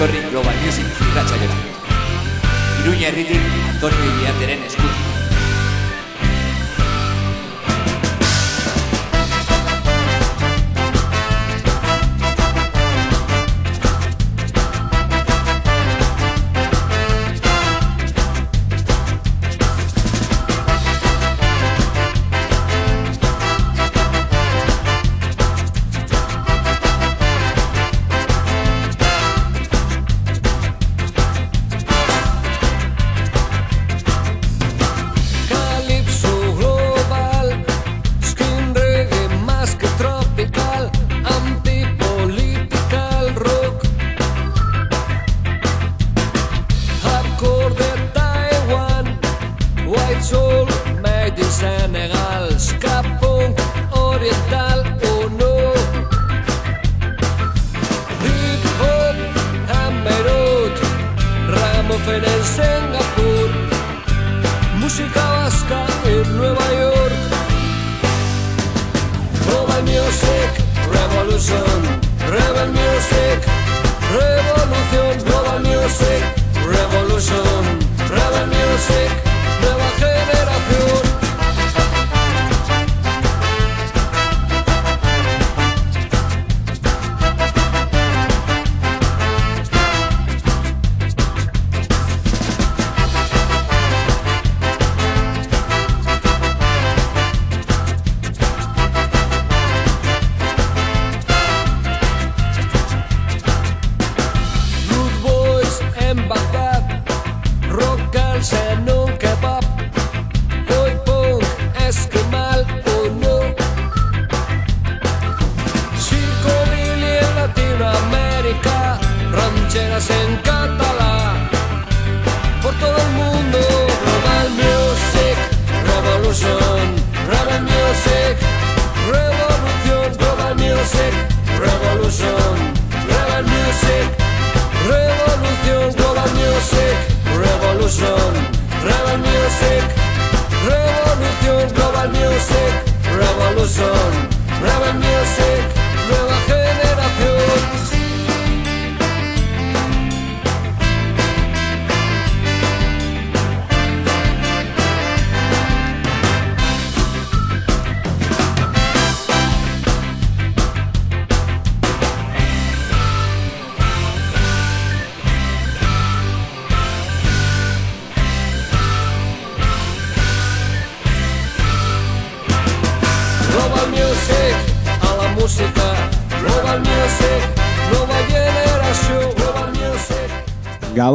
etorri Global Music irratxa jora. Iruña herritik Antonio Iriarteren eskutik.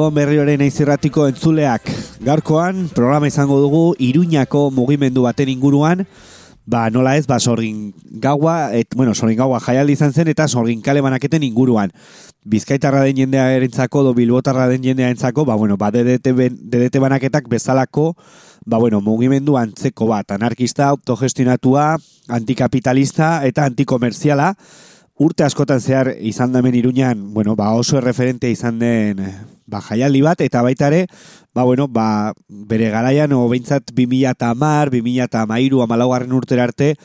Gabon berrioren aizirratiko entzuleak. Gaurkoan, programa izango dugu Iruñako mugimendu baten inguruan, ba nola ez, ba sorgin gaua, et, bueno, sorgin gaua jaialdi izan zen, eta sorgin kale banaketen inguruan. Bizkaitarra den jendea erentzako, do bilbotarra den jendea entzako, ba bueno, ba DDT, DDT banaketak bezalako, ba bueno, mugimendu antzeko bat, anarkista, autogestionatua, antikapitalista eta antikomerziala, urte askotan zehar izan damen iruñan, bueno, ba oso referente izan den ba, jaialdi bat, eta baita ere, ba, bueno, ba, bere garaian, o behintzat 2000 eta amar, 2000 eta amairu, amalaugarren urtera arte,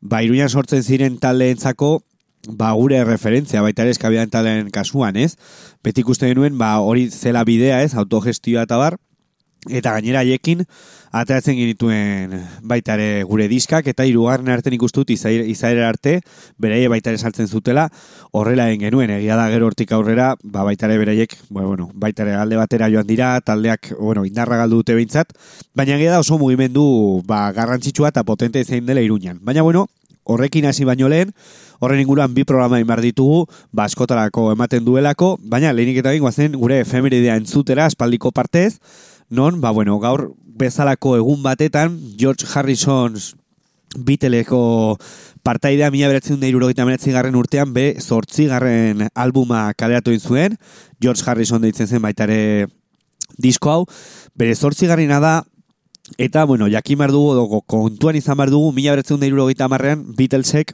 ba, iruñan sortzen ziren taleentzako, ba, gure referentzia, baita ere, eskabidan taleen kasuan, ez? Betik uste genuen, ba, hori zela bidea, ez? Autogestioa eta bar, eta gainera haiekin ateratzen genituen baita ere gure diskak eta hirugarren arte nik ustut arte beraie baita ere saltzen zutela horrela egin genuen. Egia da gero hortik aurrera ba baita ere beraiek bueno, baita ere alde batera joan dira taldeak bueno, indarra galdu dute behintzat baina egia da oso mugimendu ba, garrantzitsua eta potente zein dela iruñan. Baina bueno horrekin hasi baino lehen Horren inguruan bi programa imar ditugu, baskotarako ematen duelako, baina lehenik eta zen gure efemeridea entzutera, espaldiko partez, non, ba, bueno, gaur bezalako egun batetan, George Harrison biteleko partaidea mila beratzen da irurogeita garren urtean, be, zortzi garren albuma kaleratu zuen, George Harrison deitzen zen baitare disko hau, bere zortzi garrina da, eta, bueno, jakin bar dugu, dogo, kontuan izan bar dugu, mila beratzen da irurogeita marrean, Beatlesek,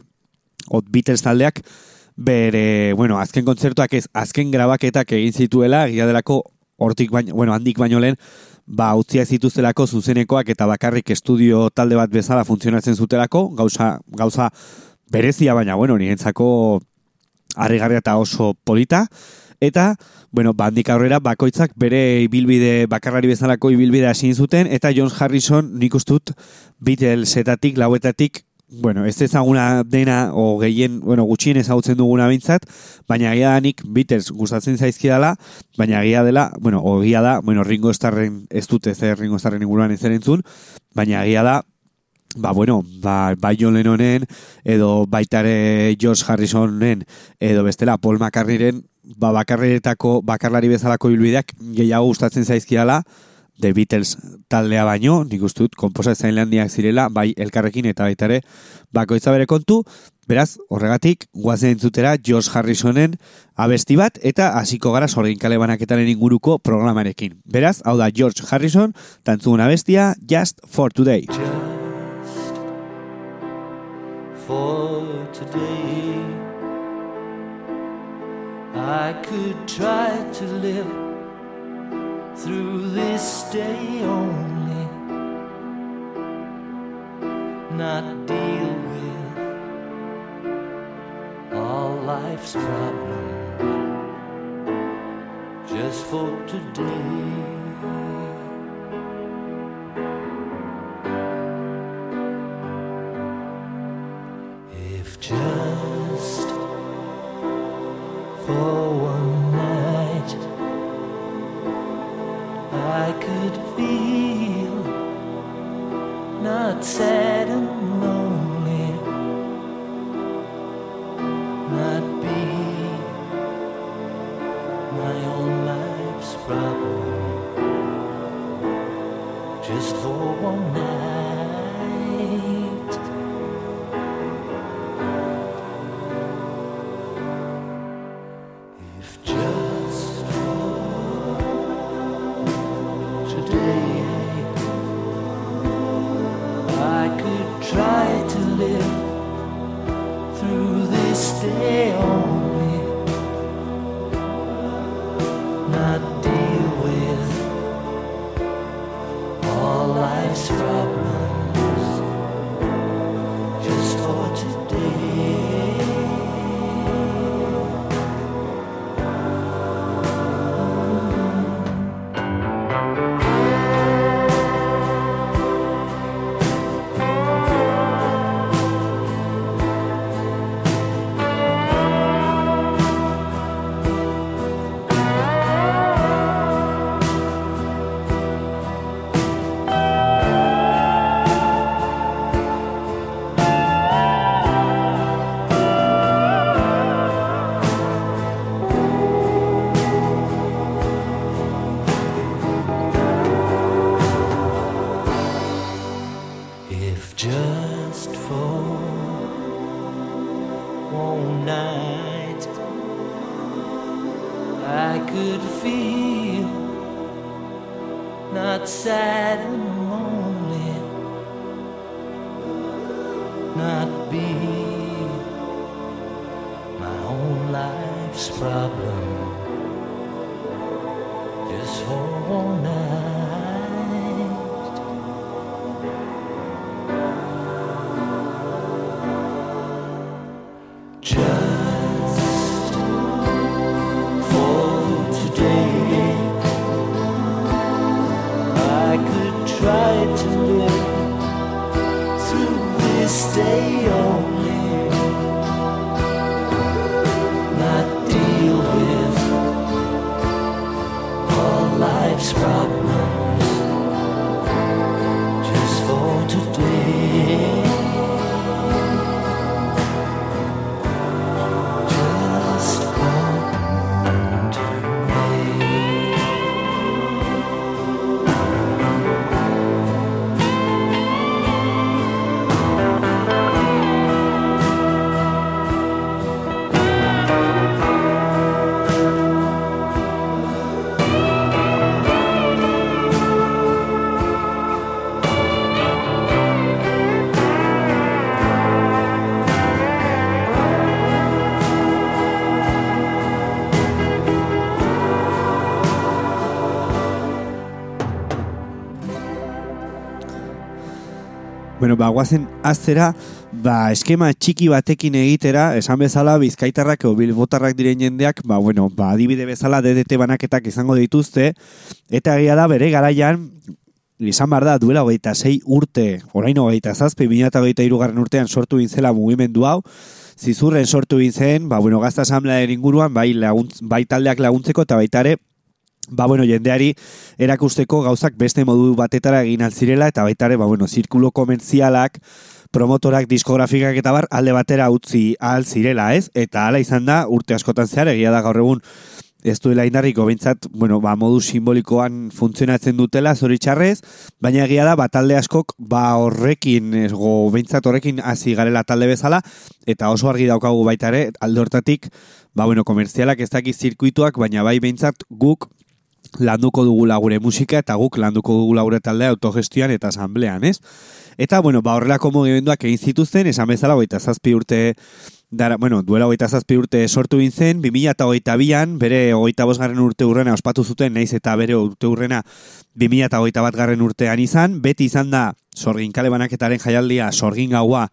ot Beatles taldeak, bere, bueno, azken kontzertuak ez, azken grabaketak egin zituela, gila delako hortik baino, bueno, handik baino lehen, ba, utziak zituztelako zuzenekoak eta bakarrik estudio talde bat bezala funtzionatzen zutelako, gauza, gauza berezia baina, bueno, nirentzako harrigarria eta oso polita, Eta, bueno, bandik aurrera bakoitzak bere ibilbide, bakarrari bezalako ibilbide hasi zuten, eta John Harrison nik ustut Beatlesetatik, lauetatik, bueno, ez ezaguna dena, o gehien, bueno, gutxien ezagutzen duguna bintzat, baina agia da nik Beatles gustatzen zaizkidala, baina agia dela, bueno, ogia da, bueno, Ringo Starren ez dute zer Ringo Starren inguruan ez erentzun, baina agia da, ba, bueno, ba, bai John Lennonen, edo baitare George Harrisonen, edo bestela Paul McCartneyren, ba, bakarretako, bakarlari bezalako bilbideak gehiago gustatzen zaizkiala, The Beatles taldea baino, nik uste dut, komposatzen landiak zirela, bai elkarrekin eta baitare bakoitza bere kontu, beraz, horregatik, guazen entzutera George Harrisonen abesti bat, eta hasiko gara sorgin kale banaketaren inguruko programarekin. Beraz, hau da George Harrison, tantzugun abestia, Just for Today. Just for today. I could try to live through this day only, not deal with all life's problems just for today. If just for one I could feel. Not sad and lonely, not be my own life's problem, just for one night. Bueno, ba, guazen aztera, ba, eskema txiki batekin egitera, esan bezala, bizkaitarrak edo bilbotarrak diren jendeak, ba, bueno, ba, adibide bezala DDT banaketak izango dituzte, eta egia da bere garaian, izan behar da, duela hogeita sei urte, orain hogeita zazpi, bila eta hogeita irugarren urtean sortu bintzela mugimendu hau, zizurren sortu bintzen, ba, bueno, gazta asamblearen inguruan, bai, laguntz, bai taldeak laguntzeko, eta baita ere, ba, bueno, jendeari erakusteko gauzak beste modu batetara egin altzirela, eta baita ere, ba, bueno, zirkulo komertzialak, promotorak, diskografikak eta bar, alde batera utzi ahal zirela, ez? Eta hala izan da, urte askotan zehar, egia da gaur egun, ez duela indarriko bintzat, bueno, ba, modu simbolikoan funtzionatzen dutela, zoritxarrez, baina egia da, ba, talde askok, ba, horrekin, ez, go, bintzat horrekin hasi garela talde bezala, eta oso argi daukagu baita ere, alde hortatik, ba, bueno, komerzialak ez dakiz zirkuituak, baina bai bintzat guk landuko dugula gure musika, eta guk landuko dugula gure taldea autogestioan eta asamblean, ez? Eta, bueno, ba, horrelako mugimenduak egin zituzten, esan bezala, goita zazpi urte, dara, bueno, duela goita zazpi urte sortu gintzen, 2000 eta bian, bere goita bosgarren urte urrena ospatu zuten, naiz eta bere urte urrena 2000 eta goita bat garren urtean izan, beti izan da, sorgin kale banaketaren jaialdia, sorgin gaua,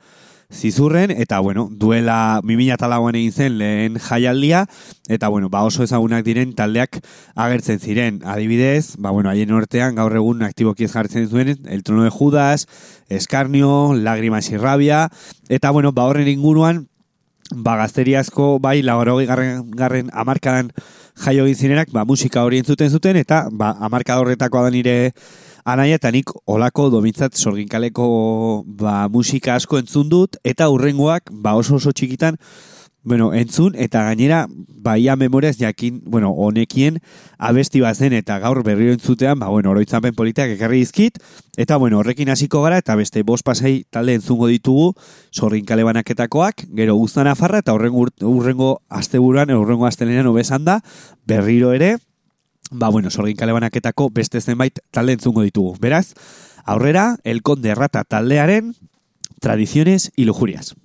zizurren, eta bueno, duela 2000 eta lauan egin zen lehen jaialdia, eta bueno, ba oso ezagunak diren taldeak agertzen ziren. Adibidez, ba bueno, haien ortean gaur egun aktiboki ez jartzen zuen, El trono de Judas, Eskarnio, Lágrimas y Rabia, eta bueno, ba horren inguruan, ba gazteriazko, bai, laurogei garren, garren amarkadan jaio egin zirenak, ba musika hori entzuten zuten, eta ba amarkada horretakoa da nire anaia, eta nik olako domintzat sorginkaleko ba, musika asko entzun dut, eta urrengoak, ba oso oso txikitan, bueno, entzun, eta gainera, baia memoriaz jakin, bueno, honekien abesti bazen, eta gaur berriro entzutean, ba, bueno, oroitzapen politiak ekarri dizkit, eta, bueno, horrekin hasiko gara, eta beste bost pasai talde entzungo ditugu, sorginkale banaketakoak, gero guztan afarra, eta urrengo, urt- urrengo asteburuan, urrengo astelenean obesan da, berriro ere, ba, bueno, sorgin kale banaketako beste zenbait talde entzungo ditugu. Beraz, aurrera, El Conde Rata taldearen tradiciones y lujurias.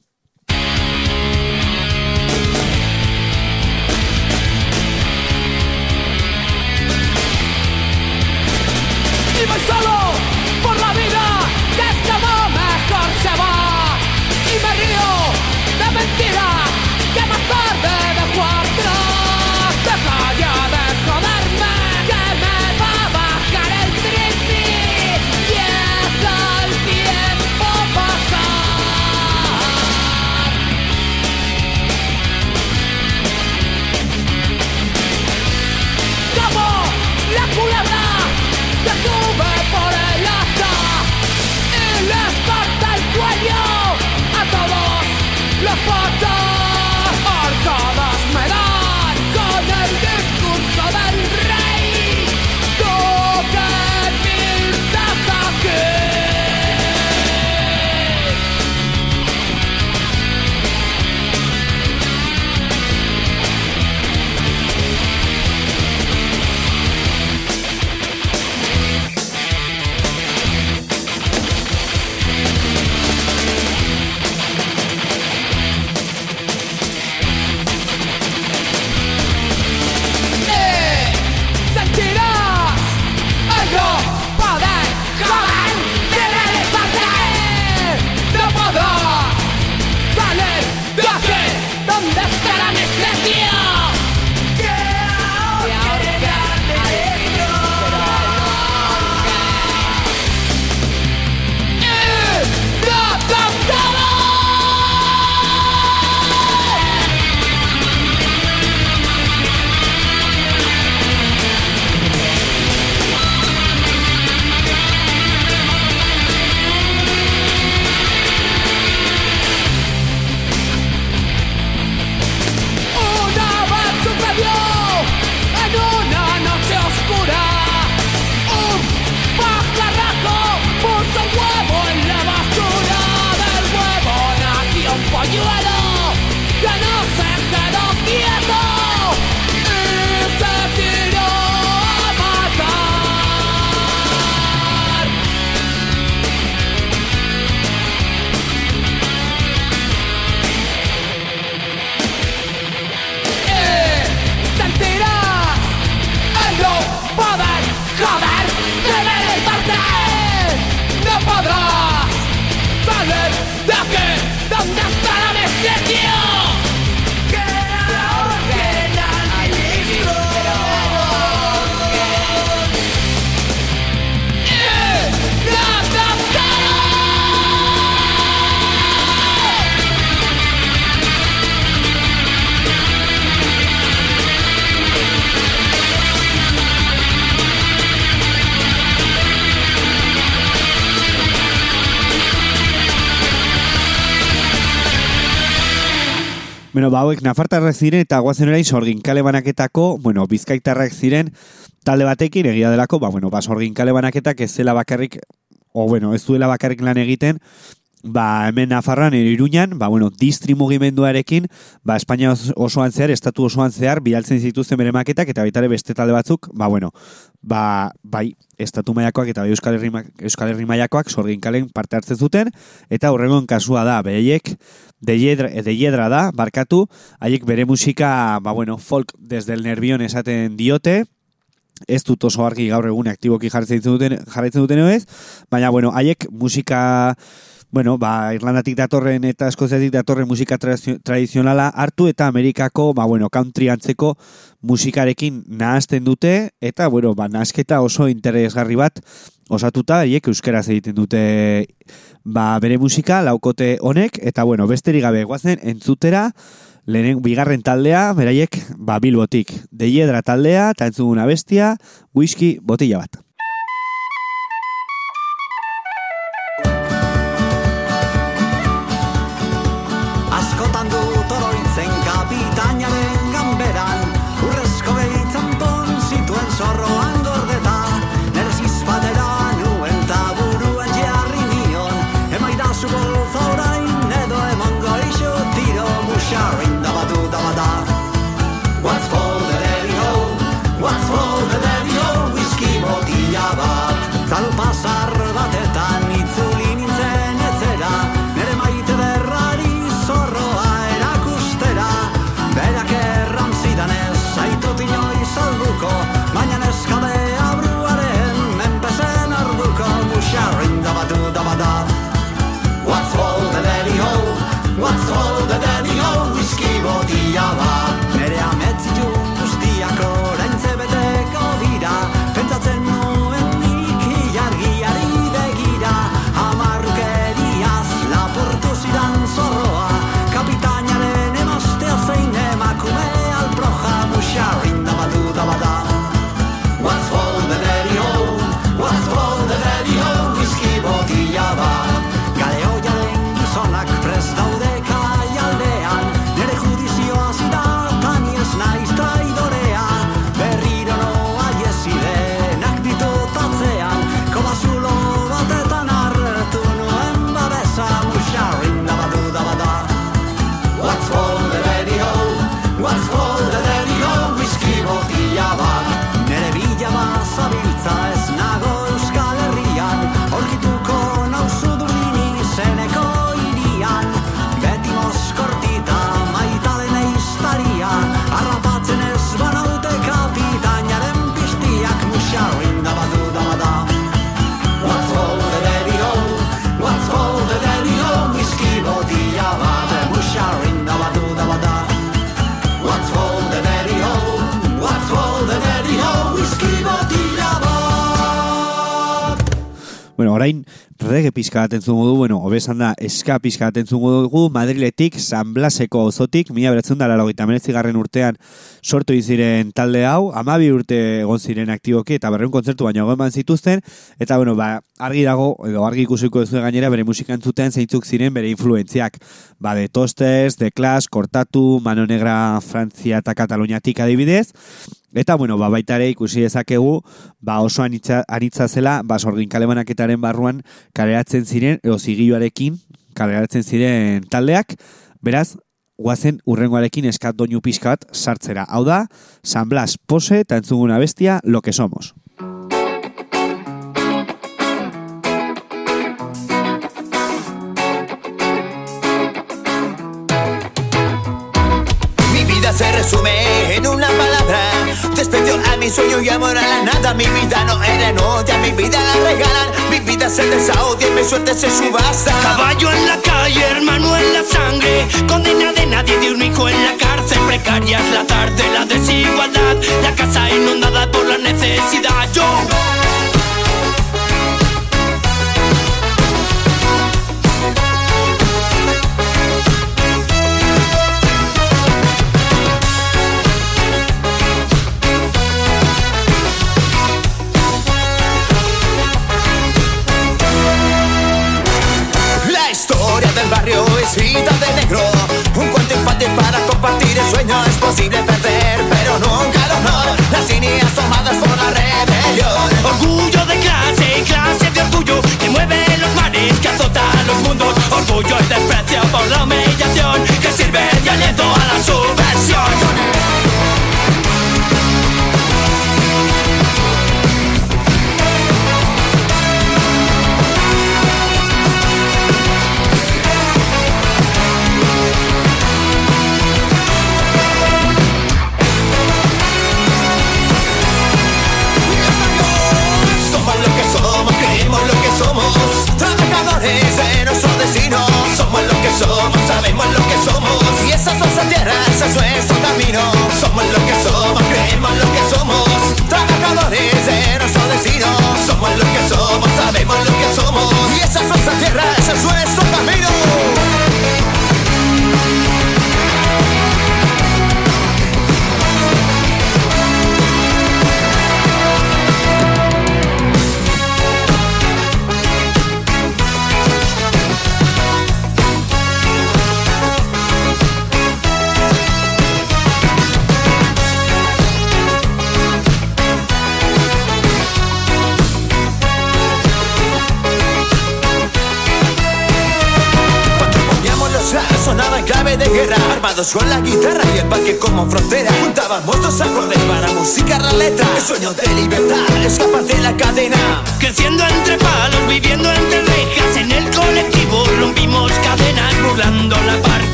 Ba, hauek nafartarrak ziren eta guazen orain sorgin kale banaketako, bueno, bizkaitarrak ziren talde batekin egia delako, ba, bueno, ba, sorgin kale banaketak ez zela bakarrik, o, bueno, ez duela bakarrik lan egiten, ba, hemen Nafarroan, edo Iruñan, ba, bueno, distri mugimenduarekin, ba, Espainia os- osoan zehar, estatu osoan zehar, bidaltzen zituzten bere maketak, eta baita ere beste talde batzuk, ba, bueno, ba, bai, estatu mailakoak eta bai Euskal Herri, Euskal Herri mailakoak sorgin kalen parte hartzen zuten, eta horrengon kasua da, behaiek, de hiedra, de da, barkatu, haiek bere musika, ba, bueno, folk desde el nervion esaten diote, ez dut oso argi gaur egun aktiboki jarraitzen duten, jarraitzen duten ez, baina, bueno, haiek musika, bueno, ba, Irlandatik datorren eta Eskoziatik datorren musika tradizio- tradizionala hartu eta Amerikako, ba, bueno, country antzeko musikarekin nahazten dute, eta, bueno, ba, nahasketa oso interesgarri bat osatuta, haiek euskeraz egiten dute ba, bere musika, laukote honek, eta, bueno, besterik gabe guazen entzutera, lehenen bigarren taldea, beraiek, ba, bilbotik. Deiedra taldea, eta entzuguna bestia, whisky botila bat. Pizka bat entzungo du, bueno, hobesan da, eska pizka bat entzungo dugu, Madriletik, San Blaseko ozotik, mila beratzen da laro garren urtean sortu iziren talde hau, amabi urte egon ziren aktiboki, eta berreun kontzertu baino egon zituzten, eta bueno, ba, argi dago, edo argi ikusiko duzu gainera, bere musika entzuten zeintzuk ziren bere influentziak. Ba, de Tosters, de Clash, Kortatu, Mano Negra, Frantzia eta Kataluniatik adibidez, Eta, bueno, ba, baita ere ikusi dezakegu, ba, oso anitza, anitza zela, ba, sorgin kalebanaketaren barruan kaleratzen ziren, edo zigiluarekin kaleratzen ziren taldeak, beraz, guazen urrengoarekin eskat doinu pixka bat sartzera. Hau da, San Blas pose eta entzuguna bestia, lo que somos. Mi vida se resume Desprecio a mi sueño y amor a la nada. Mi vida no era nota, mi vida la regalan. Mi vida se desahodia y mi suerte se subasta. Caballo en la calle, hermano en la sangre. Condena de nadie de un hijo en la cárcel. Precaria es la tarde, la desigualdad. La casa inundada por la necesidad. Yo Es Un cuento infantil para posible perder, pero nunca el honor. Las líneas tomadas por la rebelión. Orgullo de clase, clase de orgullo que mueve los mares, que azota los mundos. Orgullo y desprecio por la humillación que sirve de aliento a la subversión. El parque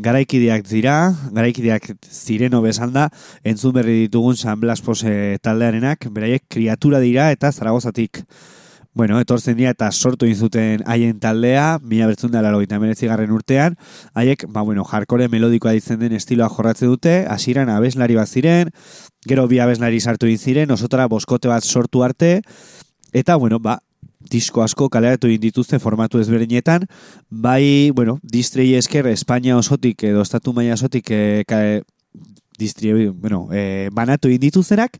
garaikideak dira, garaikideak zireno bezanda, entzun berri ditugun San Blas Pose taldearenak, beraiek kriatura dira eta zaragozatik. Bueno, etortzen dira eta sortu inzuten haien taldea, mila bertzun da garren urtean, haiek, ba, bueno, jarkore melodikoa ditzen den estiloa jorratzen dute, hasieran abeslari bat ziren, gero bi abeslari sartu egin ziren, osotara boskote bat sortu arte, eta, bueno, ba, disko asko kaleratu dituzte formatu ezberdinetan, bai, bueno, distrei esker Espainia osotik edo estatu maila osotik e, ka, distri, bueno, e, banatu egin dituztenak,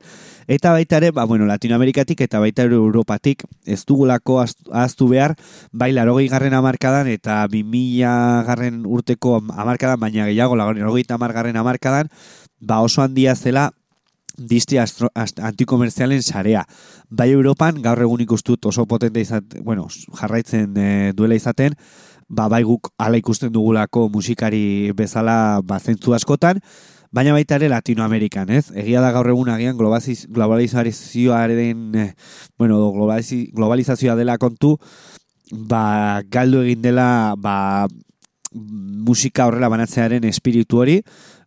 eta baita ere, ba, bueno, Latinoamerikatik eta baita ere Europatik ez dugulako ahaztu- behar, bai, larogei garren amarkadan eta bi mila garren urteko amarkadan, baina gehiago, larogei garren amarkadan, ba oso handia zela ast, antikomerzialen sarea. Bai Europan, gaur egun ikustut oso potente izat, bueno, jarraitzen e, duela izaten, ba, bai guk ala ikusten dugulako musikari bezala ba, zentzu askotan, baina baita ere Latinoamerikan, ez? Egia da gaur egun agian globaliz, globalizazioaren, eh, bueno, globaliz, globalizazioa dela kontu, ba, galdu egin dela, ba, musika horrela banatzearen espiritu hori,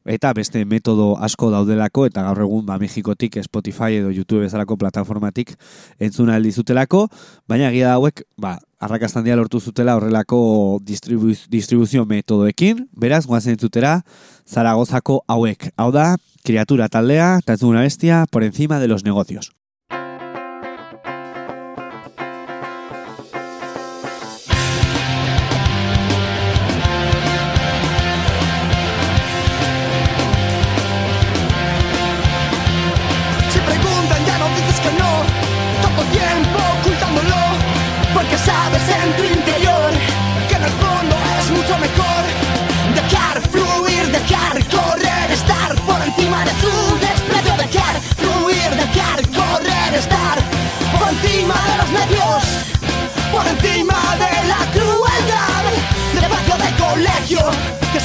eta beste metodo asko daudelako, eta gaur egun ba, Mexikotik Spotify edo YouTube bezalako plataformatik entzuna aldizutelako, baina egia da hauek, ba, arrakastandia lortu zutela horrelako distribu distribuzio metodoekin, beraz, guazen entzutera, Zaragozako hauek. Hau da, kriatura taldea, eta entzun una bestia, por encima de los negocios.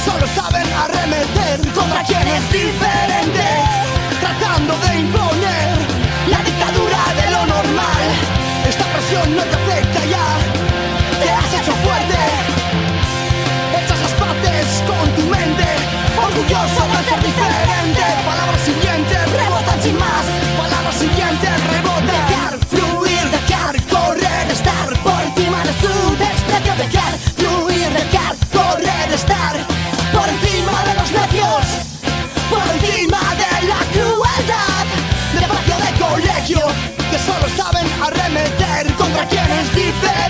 Solo saben that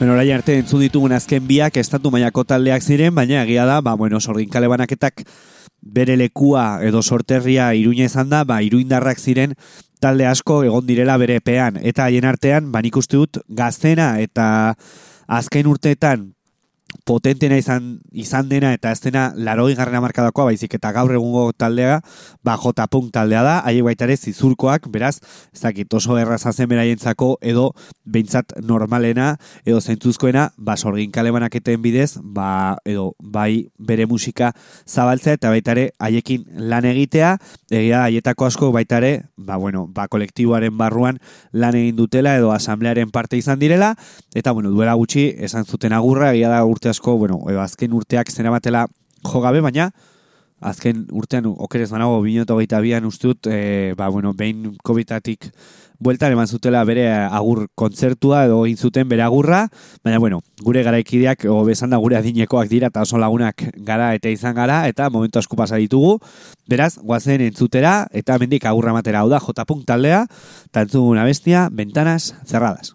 Bueno, orain arte entzun ditugun azken biak estatu mailako taldeak ziren, baina egia da, ba, bueno, sorginkale banaketak bere lekua edo sorterria iruña izan da, ba, iruindarrak ziren talde asko egon direla bere epean. Eta haien artean, ba, nik uste dut gaztena eta azken urteetan potentena izan, izan dena eta ez dena laroi garrena markadakoa, baizik eta gaur egungo taldea, ba, J-Punk taldea da, haie baita ere zizurkoak, beraz, ez dakit oso errazazen beraientzako, edo behintzat normalena, edo zentzuzkoena, ba, sorgin kalebanaketen bidez, ba, edo bai bere musika zabaltzea, eta baita ere haiekin lan egitea, egia haietako asko baita ere, ba, bueno, ba, kolektiboaren barruan lan egin dutela, edo asamblearen parte izan direla, eta, bueno, duela gutxi, esan zuten agurra, egia da urte asko, bueno, edo azken urteak zeramatela jo gabe, baina azken urtean okerez banago binota hogeita bian ustut, e, ba, bueno, behin COVID-atik bueltan eman zutela bere agur kontzertua edo egin zuten bere agurra, baina bueno, gure garaikideak o bezan da gure adinekoak dira eta oso lagunak gara eta izan gara eta momentu asko pasa ditugu. Beraz, guazen entzutera eta mendik agurra matera hau da J. taldea, eta entzuguna bestia, ventanas cerradas.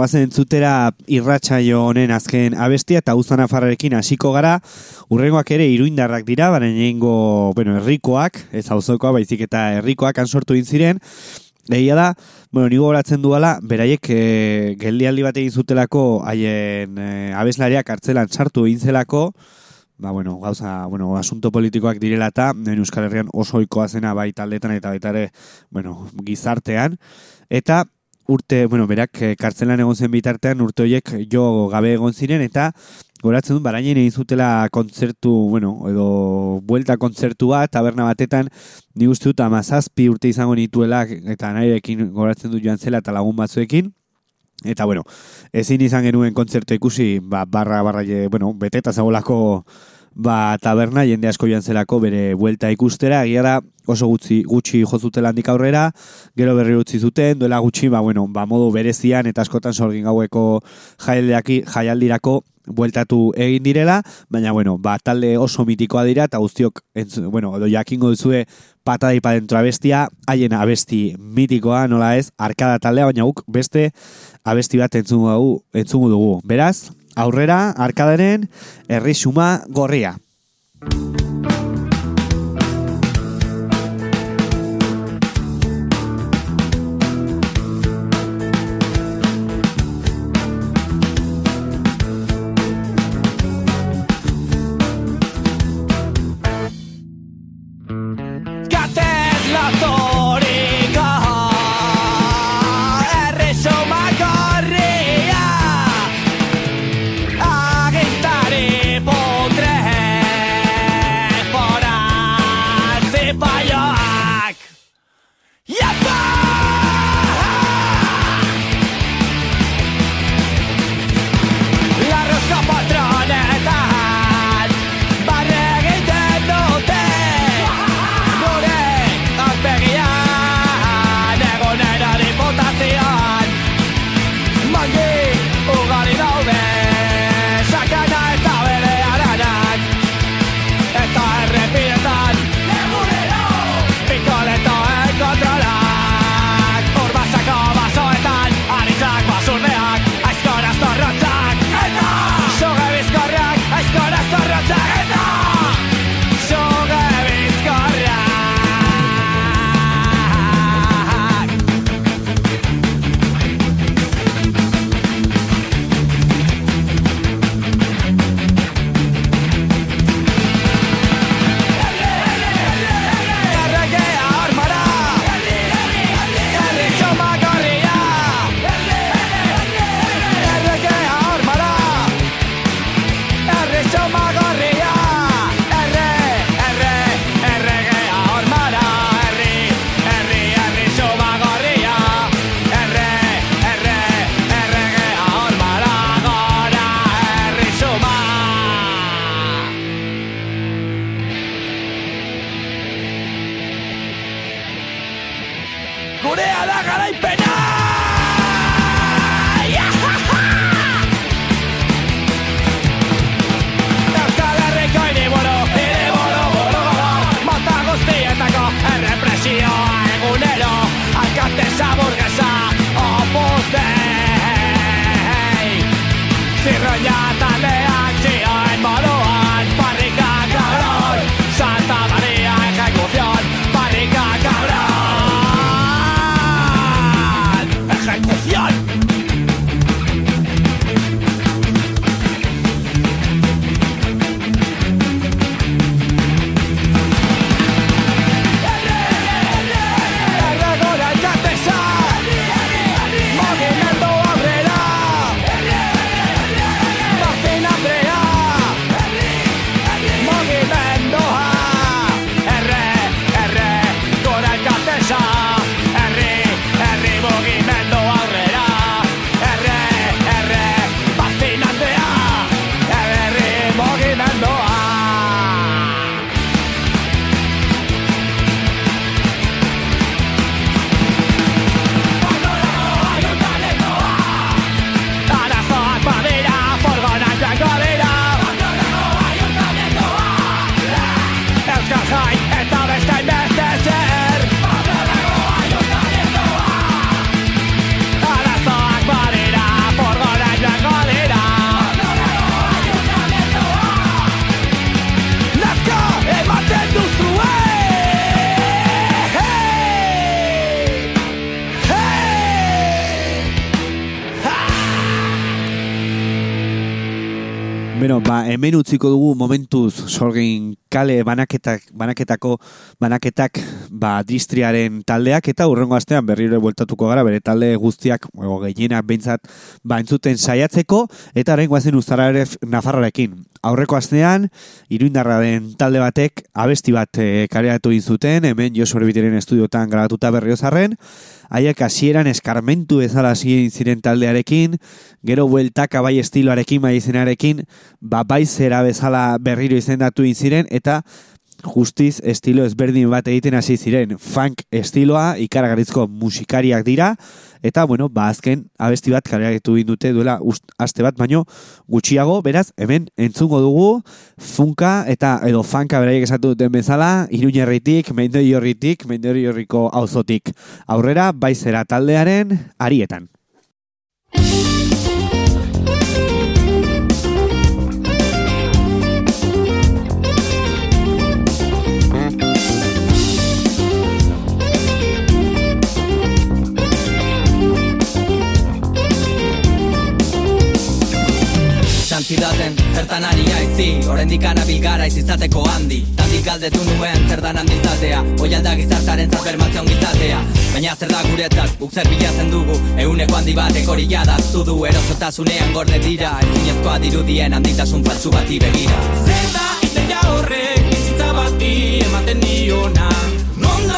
Guazen entzutera irratsaio honen azken abestia eta uzan afarrarekin hasiko gara, urrengoak ere iruindarrak dira, baina nengo, bueno, herrikoak, ez auzokoa baizik eta herrikoak han sortu egin ziren, Egia da, bueno, nigo horatzen duela, beraiek e, geldialdi bat egin zutelako haien e, abeslariak hartzelan sartu egin ba, bueno, gauza, bueno, asunto politikoak direla eta, Euskal Herrian oso oikoa zena bai taldetan eta baita ere, bueno, gizartean, eta urte, bueno, berak eh, kartzelan egon zen bitartean urte horiek jo gabe egon ziren eta goratzen dut barainen egin zutela kontzertu, bueno, edo buelta kontzertu bat, taberna batetan, ni uste dut amazazpi urte izango nituela eta nahirekin goratzen dut joan zela eta lagun batzuekin. Eta, bueno, ezin izan genuen kontzertu ikusi, ba, barra, barra, bueno, beteta zagolako ba, taberna, jende asko joan zelako bere buelta ikustera, egia da oso gutxi, gutxi jozutela handik aurrera, gero berri utzi zuten, duela gutxi, ba, bueno, ba, modu berezian eta askotan sorgin gaueko jaialdirako bueltatu egin direla, baina, bueno, ba, talde oso mitikoa dira, eta guztiok, bueno, edo jakingo duzue patada ipa dentro abestia, haien abesti mitikoa, nola ez, arkada taldea, baina guk beste abesti bat entzungo dugu, entzungo dugu. Beraz, aurrera, arkadaren, herri suma gorria. Hemen utziko dugu momentuz sorgin kale banaketak, banaketako banaketak ba, distriaren taldeak eta urrengo astean berriro bueltatuko gara bere talde guztiak, o, gehienak behintzat ba, entzuten saiatzeko eta horrengo azen uztara ere Nafarrarekin. Aurreko astean, iruindarra den talde batek abesti bat e, kareatu zuten hemen Josu Erbiteren estudiotan grabatuta berriozarren, haiek hasieran eskarmentu bezala ziren taldearekin, gero bueltaka bai estiloarekin, bai izenarekin, ba bai zera bezala berriro izendatu ziren eta justiz estilo ezberdin bat egiten hasi ziren. Funk estiloa ikaragarrizko musikariak dira, eta bueno, ba azken abesti bat kaleratu dute duela ust, aste bat, baino gutxiago, beraz, hemen entzungo dugu funka eta edo funka beraiek esatu duten bezala, iruñerritik, meindoi horriko auzotik. Aurrera, baizera taldearen arietan. Zidaten, zertan ari aizi Horendik anabil gara izateko handi. Tandik galdetu nuen, zer dan handizatea Oialda gizartaren bermatzen gizatea Baina zer da guretzat, guk zer bilatzen dugu? Euneko handi batek hori jadaztu du. Erosotasunean gorde dira Ezinezkoa dirudien handitasun faltsu bati begira. Zer da horrek bizitza bati ematen diona? Non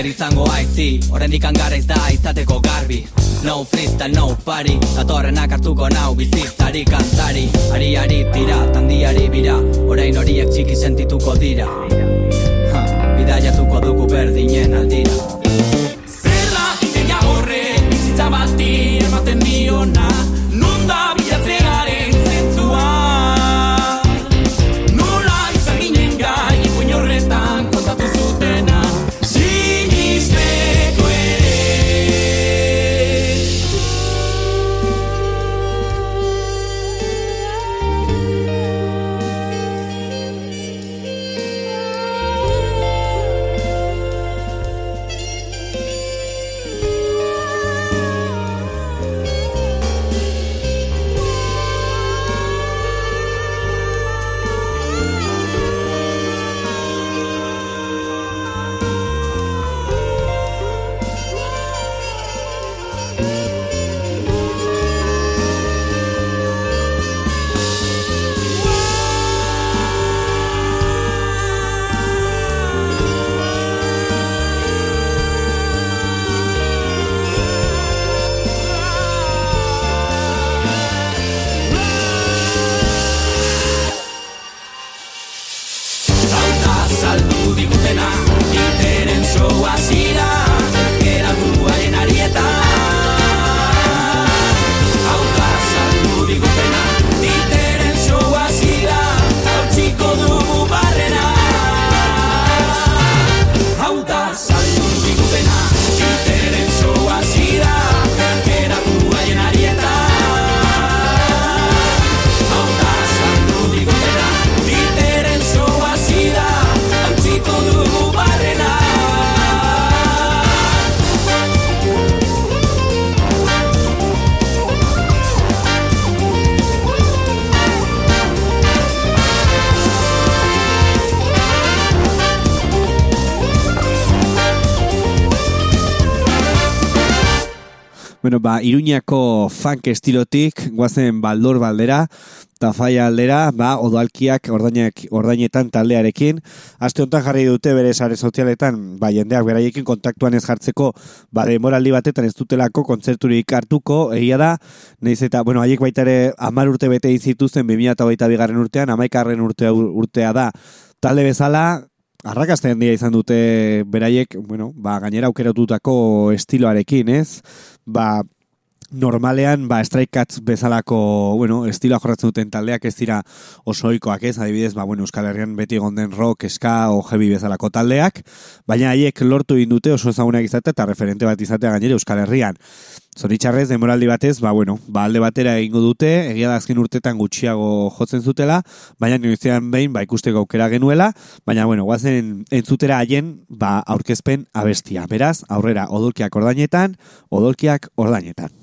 zer izango aizi Horendik angarraiz da izateko garbi. No freestyle, no party. Datorrenak hartuko nau bizitzari kantari. Ari ari tira, tandiari bira. Orain horiek txiki sentituko dira. Ha, Bidaiatuko dugu berdinen aldira Bueno, ba, Iruñako funk estilotik, guazen baldor baldera, tafaia aldera, ba, odalkiak ordainak, ordainetan taldearekin. Aste honetan jarri dute bere sare sozialetan, ba, jendeak beraiekin kontaktuan ez jartzeko, ba, demoraldi batetan ez dutelako kontzerturik hartuko, egia da, naiz eta, bueno, haiek baita ere amar urte bete zituzten 2008 bigarren urtean, amaikarren urtea, urtea da, talde bezala, arrakasta handia izan dute beraiek, bueno, ba, gainera aukeratutako estiloarekin, ez? Ba, normalean, ba, Strike bezalako, bueno, estiloa jorratzen duten taldeak ez dira osoikoak ez, adibidez, ba, bueno, Euskal Herrian beti egon den rock, ska o heavy bezalako taldeak, baina haiek lortu egin dute oso ezagunak izatea eta referente bat izatea gainera Euskal Herrian. Zoritxarrez, demoraldi batez, ba, bueno, ba, alde batera egingo dute, egia da azken urtetan gutxiago jotzen zutela, baina noizean behin, ba, ikusteko aukera genuela, baina, bueno, guazen entzutera haien, ba, aurkezpen abestia. Beraz, aurrera, odolkiak ordainetan, odolkiak ordainetan.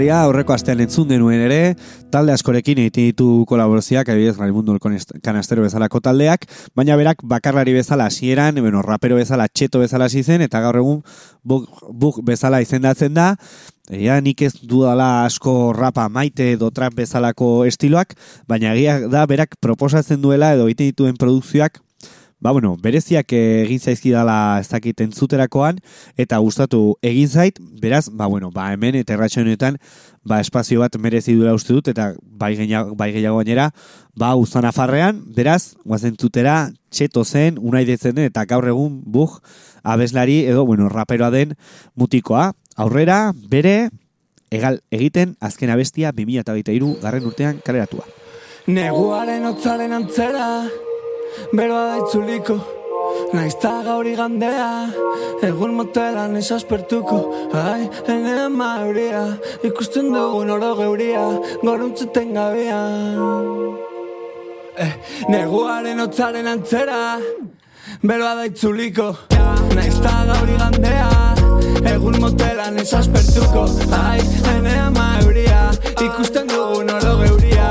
Abeslaria, aurreko astean entzun denuen ere, talde askorekin egiten ditu kolaborazioak, adibidez Raimundo Canastero bezalako taldeak, baina berak bakarlari bezala hasieran, bueno, rapero bezala, txeto bezala hasi zen, eta gaur egun buk, buk bezala izendatzen da, Egia nik ez dudala asko rapa maite edo trap bezalako estiloak, baina egia da berak proposatzen duela edo egiten dituen produkzioak Ba, bueno, bereziak egin zaizkidala ez dakit entzuterakoan, eta gustatu egin zait, beraz, ba, bueno, ba, hemen eta erratxo honetan, ba, espazio bat merezi duela uste dut, eta bai gehiago, bai gehiago gainera, ba, uzan afarrean, beraz, guazentzutera, txeto zen, unai detzen den, eta gaur egun, bug, abeslari, edo, bueno, raperoa den mutikoa. Aurrera, bere, egal egiten, azken abestia, 2023 garren urtean kaleratua. Neguaren otzaren antzera Beroa da itzuliko Naizta gaur igandea, egun motelan ez aspertuko Ai, ene mauria, ikusten dugun oro geuria, goruntzuten gabean. Eh, Neguaren otzaren antzera, beroa da itzuliko. Naizta gaur igandea, egun motelan ez aspertuko Ai, ene mauria, ikusten dugun oro geuria,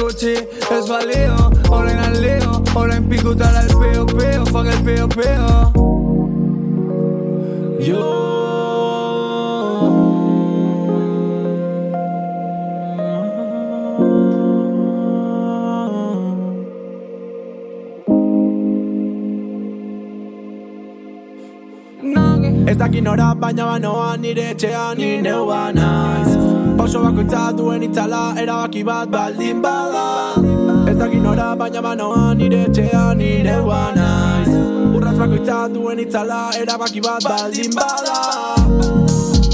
Orain astiro, orain gutxi Ez balio, orain alio Orain pikutara el peo peo Fuck el peo peo. Ez dakin ora baina banoa nire etxean ni neu banaiz Pauso bakoitza duen itzala erabaki bat baldin bada. Ez dakin ora baina banoa nire etxean ni neu banaiz Urraz bakoitza duen itzala erabaki bat baldin bada.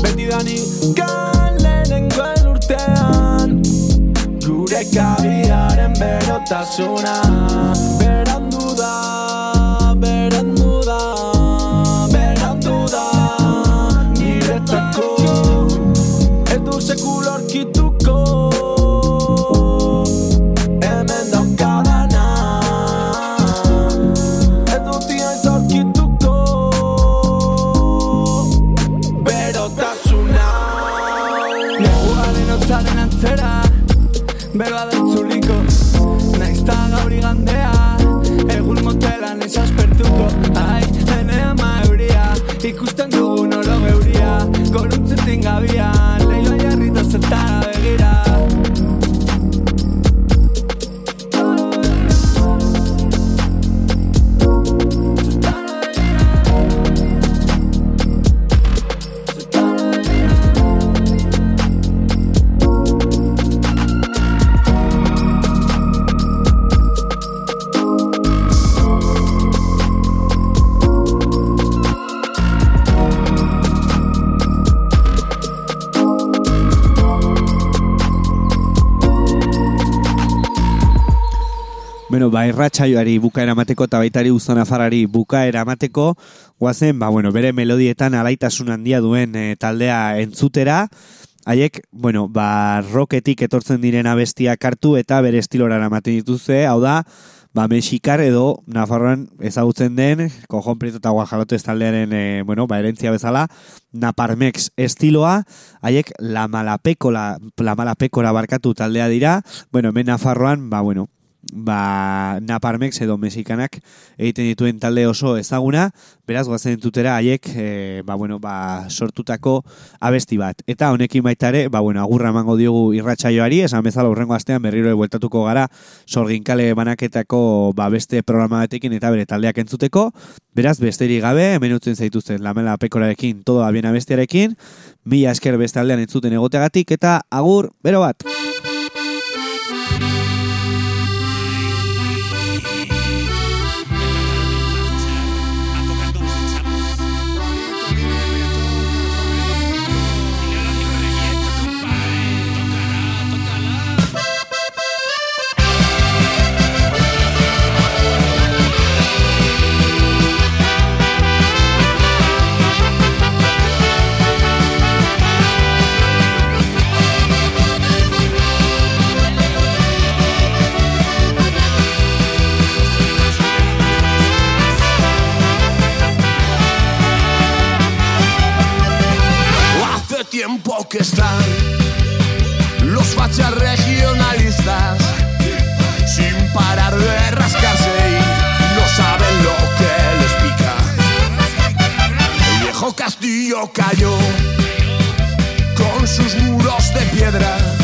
Beti dani galenengoen urtean Gure kabiaren berotasuna Bueno, ba, irratsaioari bukaera emateko eta baitari uzton afarari bukaera emateko, guazen, ba, bueno, bere melodietan alaitasun handia duen eh, taldea entzutera, haiek, bueno, ba, rocketik etortzen diren abestiak hartu eta bere estilora eramaten dituzte, hau da, ba, mexikar edo Nafarroan ezagutzen den, kojon prieto eta guajalote taldearen, e, bueno, ba, erentzia bezala, Naparmex estiloa, haiek la malapekola, la malapekora barkatu taldea dira, bueno, hemen Nafarroan, ba, bueno, ba, Naparmex edo Mexikanak egiten dituen talde oso ezaguna, beraz goazen entutera haiek e, ba, bueno, ba, sortutako abesti bat. Eta honekin baita ere, ba, bueno, agurra emango diogu irratsaioari, esan bezala urrengo astean berriro bueltatuko gara sorginkale banaketako ba, beste programa batekin eta bere taldeak entzuteko, beraz besterik gabe, hemen utzen zaituzten lamela pekorarekin, todo da bien abestiarekin, mila esker beste aldean entzuten egotegatik, eta agur, bero bat! Castillo cayó con sus muros de piedra.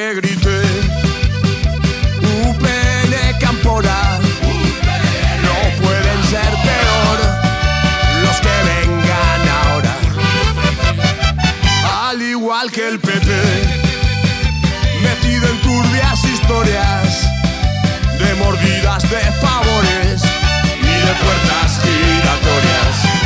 que grité. UPN Campora, no pueden ser peor los que vengan ahora. Al igual que el PP, metido en turbias historias de mordidas de favores y de puertas giratorias.